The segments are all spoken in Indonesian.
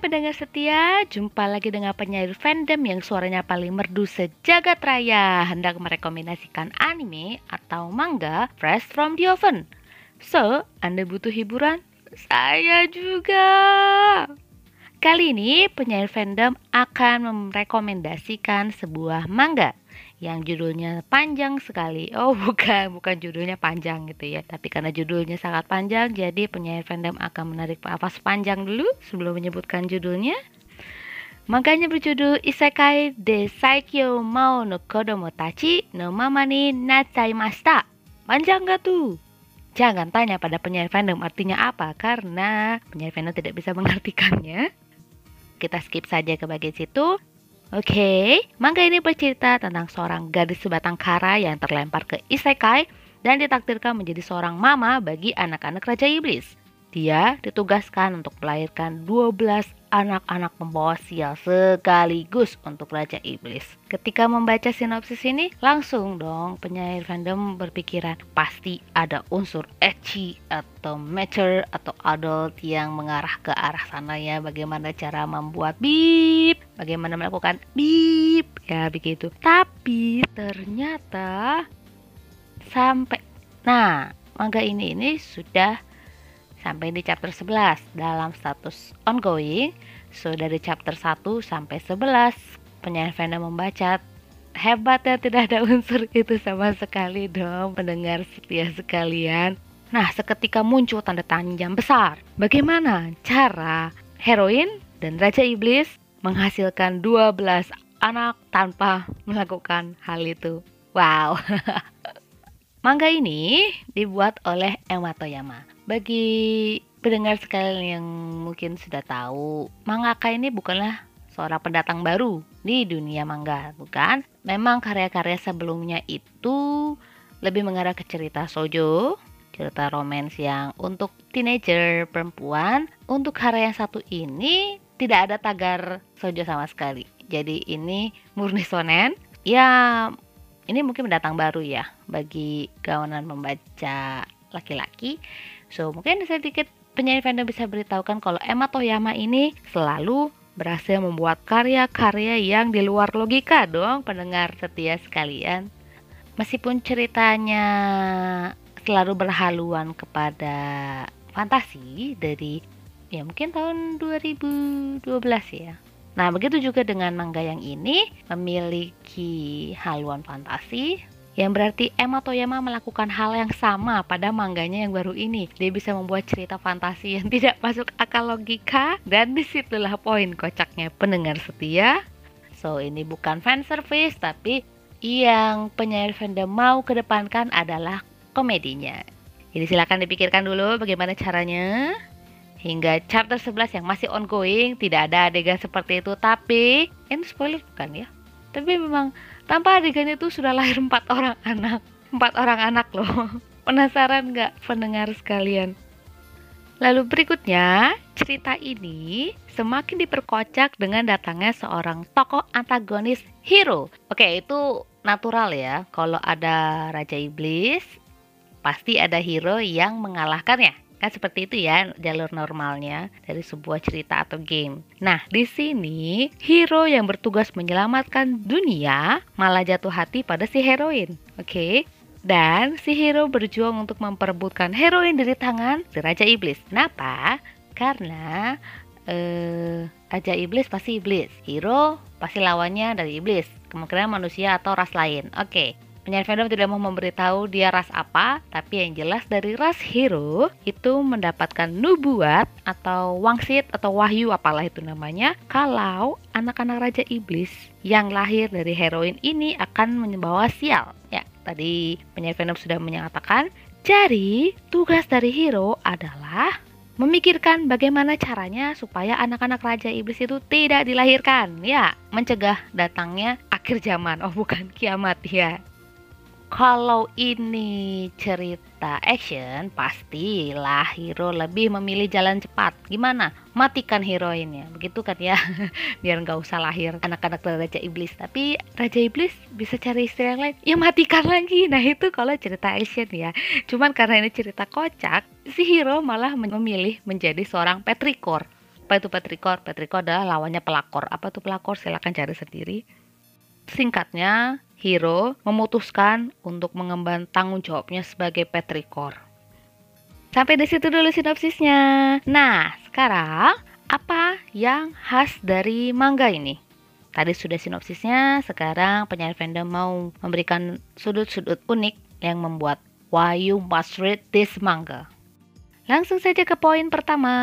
pendengar setia, jumpa lagi dengan penyair fandom yang suaranya paling merdu sejagat raya hendak merekomendasikan anime atau manga fresh from the oven. So, Anda butuh hiburan? Saya juga. Kali ini penyair fandom akan merekomendasikan sebuah manga yang judulnya panjang sekali. Oh, bukan, bukan judulnya panjang gitu ya. Tapi karena judulnya sangat panjang, jadi penyair fandom akan menarik nafas panjang dulu sebelum menyebutkan judulnya. Makanya berjudul Isekai de Saikyo Mao no Kodomo Tachi no Mama ni Nachaimashita. Panjang gak tuh? Jangan tanya pada penyair fandom artinya apa karena penyair fandom tidak bisa mengartikannya. Kita skip saja ke bagian situ. Oke, okay, manga ini bercerita tentang seorang gadis sebatang kara yang terlempar ke isekai dan ditakdirkan menjadi seorang mama bagi anak-anak Raja Iblis. Dia ditugaskan untuk melahirkan 12 anak-anak pembawa sial sekaligus untuk Raja Iblis. Ketika membaca sinopsis ini, langsung dong penyair fandom berpikiran pasti ada unsur ecchi atau mature atau adult yang mengarah ke arah sana ya. Bagaimana cara membuat bip, bagaimana melakukan bip, ya begitu. Tapi ternyata sampai nah manga ini ini sudah sampai di chapter 11 dalam status ongoing. So dari chapter 1 sampai 11 penyair fandom membaca hebat ya tidak ada unsur itu sama sekali dong pendengar setia sekalian. Nah, seketika muncul tanda tanya besar. Bagaimana cara heroin dan Raja Iblis menghasilkan 12 anak tanpa melakukan hal itu? Wow. Manga ini dibuat oleh Emma Toyama. Bagi pendengar sekalian yang mungkin sudah tahu, mangaka ini bukanlah seorang pendatang baru di dunia manga, bukan? Memang karya-karya sebelumnya itu lebih mengarah ke cerita sojo, cerita romans yang untuk teenager perempuan. Untuk karya yang satu ini tidak ada tagar sojo sama sekali. Jadi ini murni sonen. Ya, ini mungkin pendatang baru ya bagi kawanan membaca laki-laki So mungkin sedikit penyanyi fandom bisa beritahukan kalau Emma Toyama ini selalu berhasil membuat karya-karya yang di luar logika dong pendengar setia sekalian. Meskipun ceritanya selalu berhaluan kepada fantasi dari ya mungkin tahun 2012 ya. Nah, begitu juga dengan manga yang ini memiliki haluan fantasi, yang berarti Emma Toyama melakukan hal yang sama pada mangganya yang baru ini. Dia bisa membuat cerita fantasi yang tidak masuk akal logika dan di situlah poin kocaknya pendengar setia. So ini bukan fan service tapi yang penyair fandom mau kedepankan adalah komedinya. Jadi silakan dipikirkan dulu bagaimana caranya. Hingga chapter 11 yang masih ongoing tidak ada adegan seperti itu tapi ini spoiler bukan ya? Tapi memang tanpa adegan itu sudah lahir empat orang anak. Empat orang anak loh. Penasaran nggak pendengar sekalian? Lalu berikutnya, cerita ini semakin diperkocak dengan datangnya seorang tokoh antagonis hero. Oke, itu natural ya. Kalau ada Raja Iblis, pasti ada hero yang mengalahkannya. Kan seperti itu ya jalur normalnya dari sebuah cerita atau game. Nah, di sini hero yang bertugas menyelamatkan dunia malah jatuh hati pada si heroin. Oke. Okay? Dan si hero berjuang untuk memperebutkan heroin dari tangan si Raja Iblis. Kenapa? Karena eh, Raja Iblis pasti iblis. Hero pasti lawannya dari iblis. Kemungkinan manusia atau ras lain. Oke. Okay. Penyanyi fandom tidak mau memberitahu dia ras apa, tapi yang jelas dari ras hero itu mendapatkan nubuat atau wangsit atau wahyu apalah itu namanya kalau anak-anak raja iblis yang lahir dari heroin ini akan membawa sial. Ya, tadi penyanyi fandom sudah menyatakan jadi tugas dari hero adalah memikirkan bagaimana caranya supaya anak-anak raja iblis itu tidak dilahirkan. Ya mencegah datangnya akhir zaman. Oh bukan kiamat ya kalau ini cerita action, pastilah hero lebih memilih jalan cepat. Gimana? Matikan heroinnya. Begitu kan ya? Biar nggak usah lahir anak-anak Raja Iblis. Tapi Raja Iblis bisa cari istri yang lain. Ya matikan lagi. Nah itu kalau cerita action ya. Cuman karena ini cerita kocak, si hero malah memilih menjadi seorang petrikor. Apa itu petrikor? Petrikor adalah lawannya pelakor. Apa itu pelakor? Silahkan cari sendiri. Singkatnya, Hero memutuskan untuk mengemban tanggung jawabnya sebagai petrikor. Sampai di situ dulu sinopsisnya. Nah, sekarang apa yang khas dari manga ini? Tadi sudah sinopsisnya, sekarang penyair fandom mau memberikan sudut-sudut unik yang membuat why you must read this manga. Langsung saja ke poin pertama,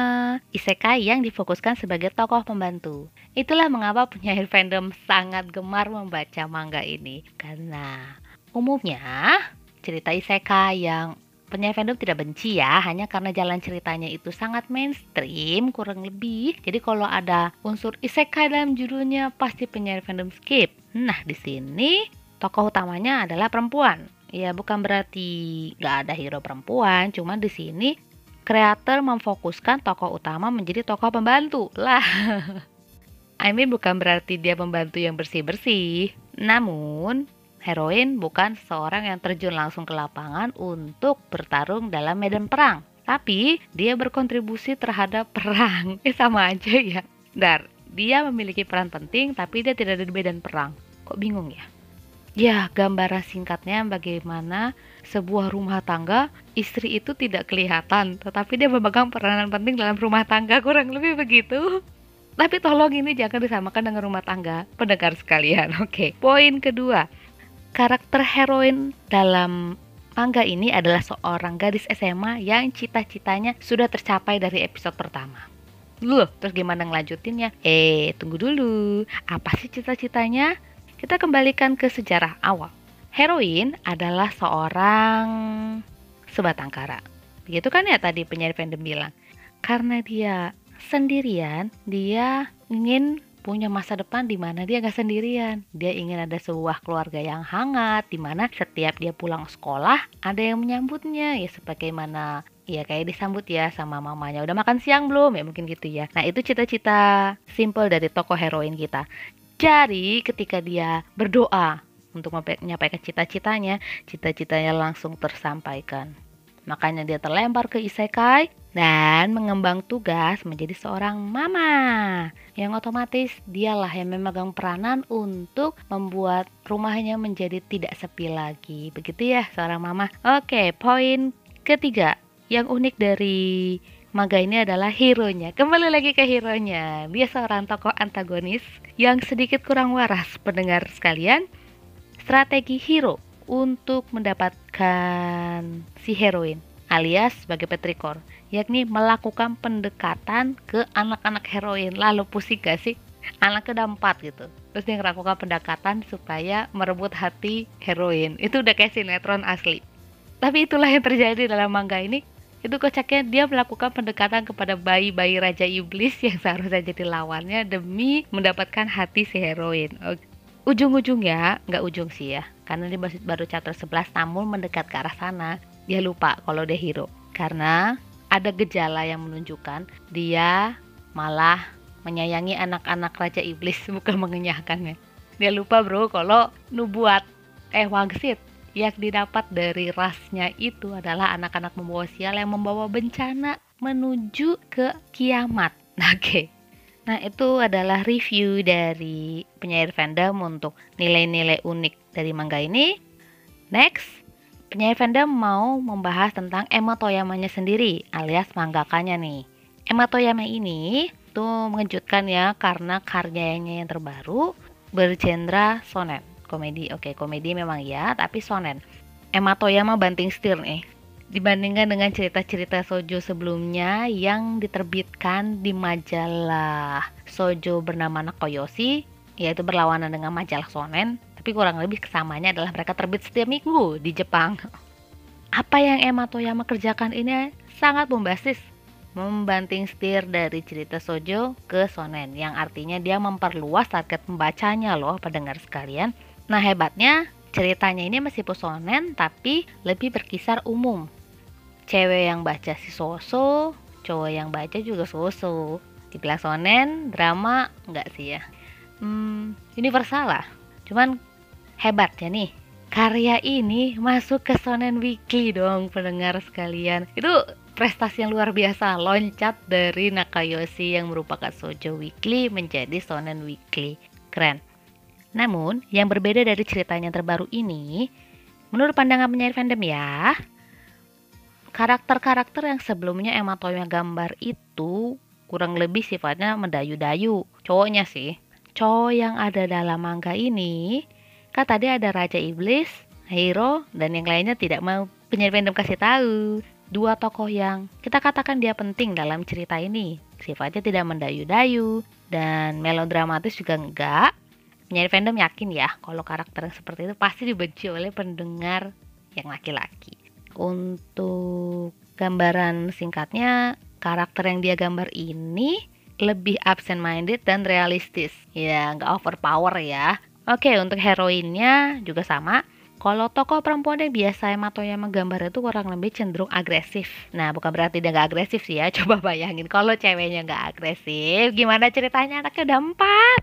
isekai yang difokuskan sebagai tokoh pembantu. Itulah mengapa penyair fandom sangat gemar membaca manga ini. Karena umumnya cerita isekai yang penyair fandom tidak benci ya, hanya karena jalan ceritanya itu sangat mainstream, kurang lebih. Jadi kalau ada unsur isekai dalam judulnya, pasti penyair fandom skip. Nah, di sini tokoh utamanya adalah perempuan. Ya bukan berarti gak ada hero perempuan, cuma di sini kreator memfokuskan tokoh utama menjadi tokoh pembantu lah. I mean bukan berarti dia pembantu yang bersih-bersih. Namun, heroin bukan seorang yang terjun langsung ke lapangan untuk bertarung dalam medan perang. Tapi dia berkontribusi terhadap perang. Eh sama aja ya. Dar, dia memiliki peran penting tapi dia tidak ada di medan perang. Kok bingung ya? Ya, gambaran singkatnya bagaimana sebuah rumah tangga, istri itu tidak kelihatan, tetapi dia memegang peranan penting dalam rumah tangga, kurang lebih begitu. Tapi tolong ini jangan disamakan dengan rumah tangga, pendengar sekalian. Oke, poin kedua. Karakter heroin dalam manga ini adalah seorang gadis SMA yang cita-citanya sudah tercapai dari episode pertama. Loh, terus gimana ngelanjutinnya? Eh, tunggu dulu. Apa sih cita-citanya? Kita kembalikan ke sejarah awal. Heroin adalah seorang sebatang kara. Begitu kan ya tadi penyair fandom bilang. Karena dia sendirian, dia ingin punya masa depan di mana dia gak sendirian. Dia ingin ada sebuah keluarga yang hangat, di mana setiap dia pulang sekolah ada yang menyambutnya. Ya sebagaimana ya kayak disambut ya sama mamanya. Udah makan siang belum? Ya mungkin gitu ya. Nah itu cita-cita simple dari tokoh heroin kita. Jadi ketika dia berdoa untuk menyampaikan cita-citanya, cita-citanya langsung tersampaikan. Makanya dia terlempar ke isekai dan mengembang tugas menjadi seorang mama. Yang otomatis dialah yang memegang peranan untuk membuat rumahnya menjadi tidak sepi lagi. Begitu ya seorang mama. Oke, poin ketiga yang unik dari Maga ini adalah hero-nya. Kembali lagi ke hero-nya. Dia seorang tokoh antagonis yang sedikit kurang waras pendengar sekalian. Strategi hero untuk mendapatkan si heroin alias sebagai petrikor, yakni melakukan pendekatan ke anak-anak heroin. Lalu pusing gak sih? Anaknya udah empat gitu. Terus dia melakukan pendekatan supaya merebut hati heroin. Itu udah kayak sinetron asli. Tapi itulah yang terjadi dalam manga ini itu kocaknya dia melakukan pendekatan kepada bayi-bayi raja iblis yang seharusnya jadi lawannya demi mendapatkan hati si heroin. Ujung-ujungnya nggak ujung sih ya, karena dia baru chapter 11 namun mendekat ke arah sana. Dia lupa kalau dia hero karena ada gejala yang menunjukkan dia malah menyayangi anak-anak raja iblis bukan mengenyahkannya. Dia lupa bro kalau nubuat eh wangsit yang didapat dari rasnya itu adalah anak-anak membawa sial yang membawa bencana menuju ke kiamat. Oke. Okay. Nah, itu adalah review dari penyair fandom untuk nilai-nilai unik dari manga ini. Next, penyair fandom mau membahas tentang Emma Toyamanya sendiri, alias manggakanya nih. Emma Toyama ini tuh mengejutkan ya karena karyanya yang terbaru bergenre sonet komedi oke komedi memang ya tapi sonen Emma Toyama banting setir nih dibandingkan dengan cerita-cerita sojo sebelumnya yang diterbitkan di majalah sojo bernama Nakoyoshi yaitu berlawanan dengan majalah sonen tapi kurang lebih kesamanya adalah mereka terbit setiap minggu di Jepang. Apa yang Emma Toyama kerjakan ini sangat bombastis. Membanting setir dari cerita sojo ke sonen yang artinya dia memperluas target pembacanya loh pendengar sekalian. Nah hebatnya ceritanya ini masih posonen tapi lebih berkisar umum. Cewek yang baca si Soso, cowok yang baca juga Soso. Dibilang sonen, drama enggak sih ya. Hmm, universal lah. Cuman hebat ya nih. Karya ini masuk ke Sonen Weekly dong pendengar sekalian. Itu prestasi yang luar biasa loncat dari Nakayoshi yang merupakan Sojo Weekly menjadi Shonen Weekly. Keren. Namun, yang berbeda dari ceritanya terbaru ini, menurut pandangan penyair fandom ya, karakter-karakter yang sebelumnya Emma Toya gambar itu kurang lebih sifatnya mendayu-dayu. Cowoknya sih. Cowok yang ada dalam manga ini, kan tadi ada Raja Iblis, Hero, dan yang lainnya tidak mau penyair fandom kasih tahu dua tokoh yang kita katakan dia penting dalam cerita ini. Sifatnya tidak mendayu-dayu dan melodramatis juga enggak. Menjadi fandom yakin ya kalau karakter yang seperti itu pasti dibenci oleh pendengar yang laki-laki. Untuk gambaran singkatnya, karakter yang dia gambar ini lebih absent minded dan realistis. Ya, nggak overpower ya. Oke, untuk heroinnya juga sama kalau tokoh perempuan yang biasa yang menggambar itu kurang lebih cenderung agresif. Nah, bukan berarti dia nggak agresif sih ya. Coba bayangin kalau ceweknya nggak agresif, gimana ceritanya anaknya udah empat.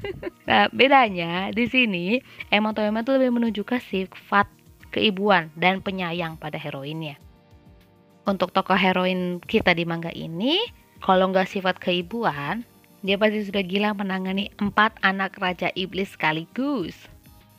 nah, bedanya di sini Emma Toyama itu lebih menunjukkan sifat keibuan dan penyayang pada heroinnya. Untuk tokoh heroin kita di manga ini, kalau nggak sifat keibuan, dia pasti sudah gila menangani empat anak raja iblis sekaligus.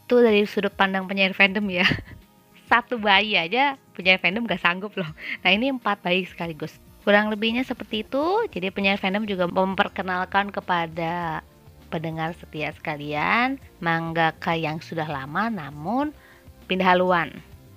Itu dari sudut pandang penyair fandom ya. Satu bayi aja penyair fandom gak sanggup loh. Nah ini empat bayi sekaligus. Kurang lebihnya seperti itu jadi penyair fandom juga memperkenalkan kepada pendengar setia sekalian mangaka yang sudah lama namun pindah haluan.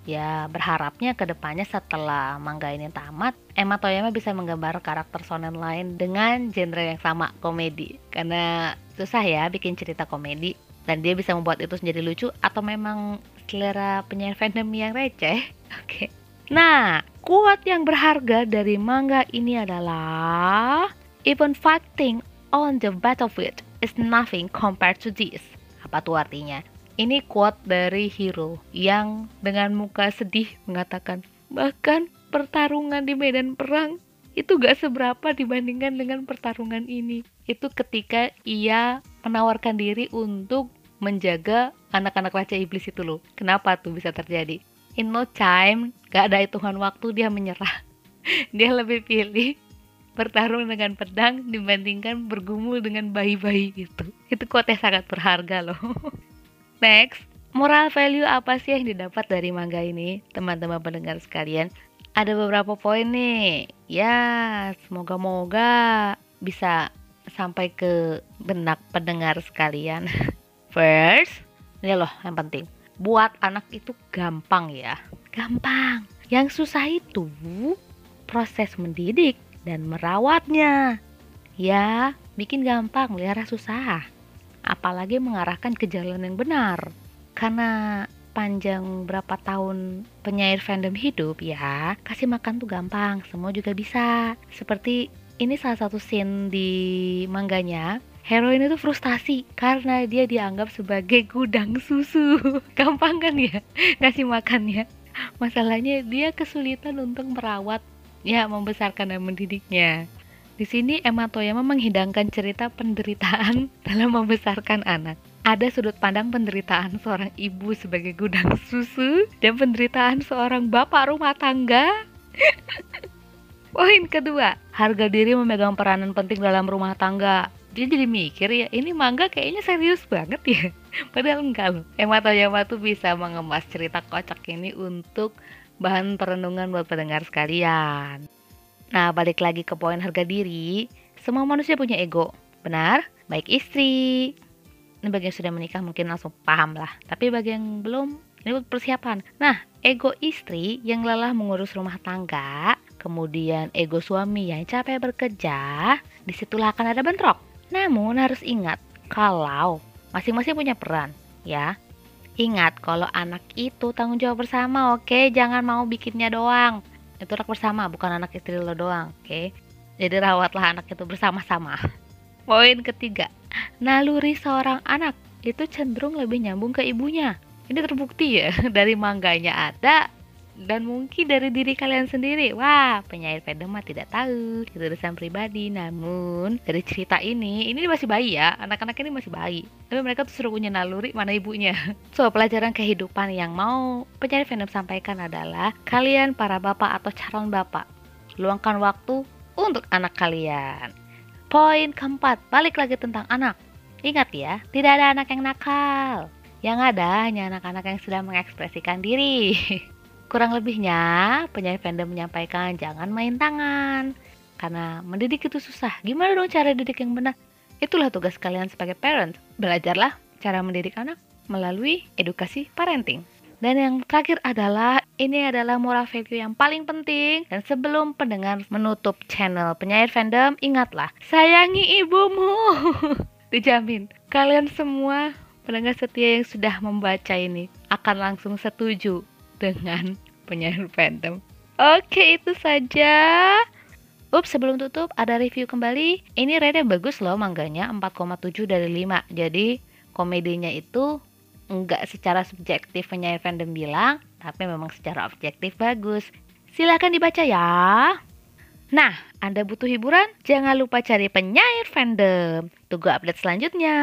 Ya berharapnya ke depannya setelah manga ini tamat Emma Toyama bisa menggambar karakter sonen lain dengan genre yang sama komedi. Karena susah ya bikin cerita komedi dan dia bisa membuat itu menjadi lucu atau memang selera penyair fandom yang receh. Oke. Okay. nah kuat yang berharga dari manga ini adalah even fighting on the battlefield is nothing compared to this. Apa tuh artinya ini quote dari hero yang dengan muka sedih mengatakan bahkan pertarungan di medan perang itu gak seberapa dibandingkan dengan pertarungan ini. Itu ketika ia menawarkan diri untuk menjaga anak-anak raja iblis itu loh. Kenapa tuh bisa terjadi? In no time, gak ada hitungan waktu dia menyerah. dia lebih pilih bertarung dengan pedang dibandingkan bergumul dengan bayi-bayi itu. Itu kuatnya sangat berharga loh. Next, moral value apa sih yang didapat dari manga ini, teman-teman pendengar sekalian? Ada beberapa poin nih. Ya, semoga-moga bisa sampai ke benak pendengar sekalian. First, ini loh yang penting. Buat anak itu gampang ya. Gampang. Yang susah itu proses mendidik dan merawatnya. Ya, bikin gampang, melihara susah. Apalagi mengarahkan ke jalan yang benar. Karena panjang berapa tahun penyair fandom hidup ya, kasih makan tuh gampang, semua juga bisa. Seperti ini salah satu scene di mangganya heroin itu frustasi karena dia dianggap sebagai gudang susu gampang kan ya ngasih makannya masalahnya dia kesulitan untuk merawat ya membesarkan dan mendidiknya di sini Emma Toyama menghidangkan cerita penderitaan dalam membesarkan anak. Ada sudut pandang penderitaan seorang ibu sebagai gudang susu dan penderitaan seorang bapak rumah tangga. Poin kedua, harga diri memegang peranan penting dalam rumah tangga. Dia jadi mikir ya ini mangga kayaknya serius banget ya. Padahal enggak loh. Emma Toyama tuh bisa mengemas cerita kocak ini untuk bahan perenungan buat pendengar sekalian nah balik lagi ke poin harga diri. Semua manusia punya ego. Benar? Baik istri. Ini bagi yang sudah menikah mungkin langsung paham lah. Tapi bagi yang belum ini persiapan. Nah ego istri yang lelah mengurus rumah tangga kemudian ego suami yang capek bekerja di situlah akan ada bentrok. Namun harus ingat kalau masing-masing punya peran ya. Ingat kalau anak itu tanggung jawab bersama, oke? Jangan mau bikinnya doang. Itu anak bersama, bukan anak istri lo doang, oke? Okay? Jadi rawatlah anak itu bersama-sama. Poin ketiga, naluri seorang anak itu cenderung lebih nyambung ke ibunya. Ini terbukti ya dari mangganya ada, dan mungkin dari diri kalian sendiri. Wah, penyair mah tidak tahu itu urusan pribadi. Namun dari cerita ini, ini masih bayi ya, anak-anak ini masih bayi. Tapi mereka tuh suruh punya naluri mana ibunya. So pelajaran kehidupan yang mau penyair fandom sampaikan adalah kalian para bapak atau calon bapak luangkan waktu untuk anak kalian. Poin keempat, balik lagi tentang anak. Ingat ya, tidak ada anak yang nakal. Yang ada hanya anak-anak yang sedang mengekspresikan diri. Kurang lebihnya, penyanyi fandom menyampaikan jangan main tangan. Karena mendidik itu susah. Gimana dong cara didik yang benar? Itulah tugas kalian sebagai parent. Belajarlah cara mendidik anak melalui edukasi parenting. Dan yang terakhir adalah ini adalah moral value yang paling penting dan sebelum pendengar menutup channel penyair fandom ingatlah sayangi ibumu. Dijamin kalian semua pendengar setia yang sudah membaca ini akan langsung setuju dengan penyair fandom. Oke, itu saja. Ups, sebelum tutup ada review kembali. Ini rate bagus loh mangganya 4,7 dari 5. Jadi komedinya itu enggak secara subjektif penyair fandom bilang, tapi memang secara objektif bagus. Silahkan dibaca ya. Nah, Anda butuh hiburan? Jangan lupa cari penyair fandom. Tunggu update selanjutnya.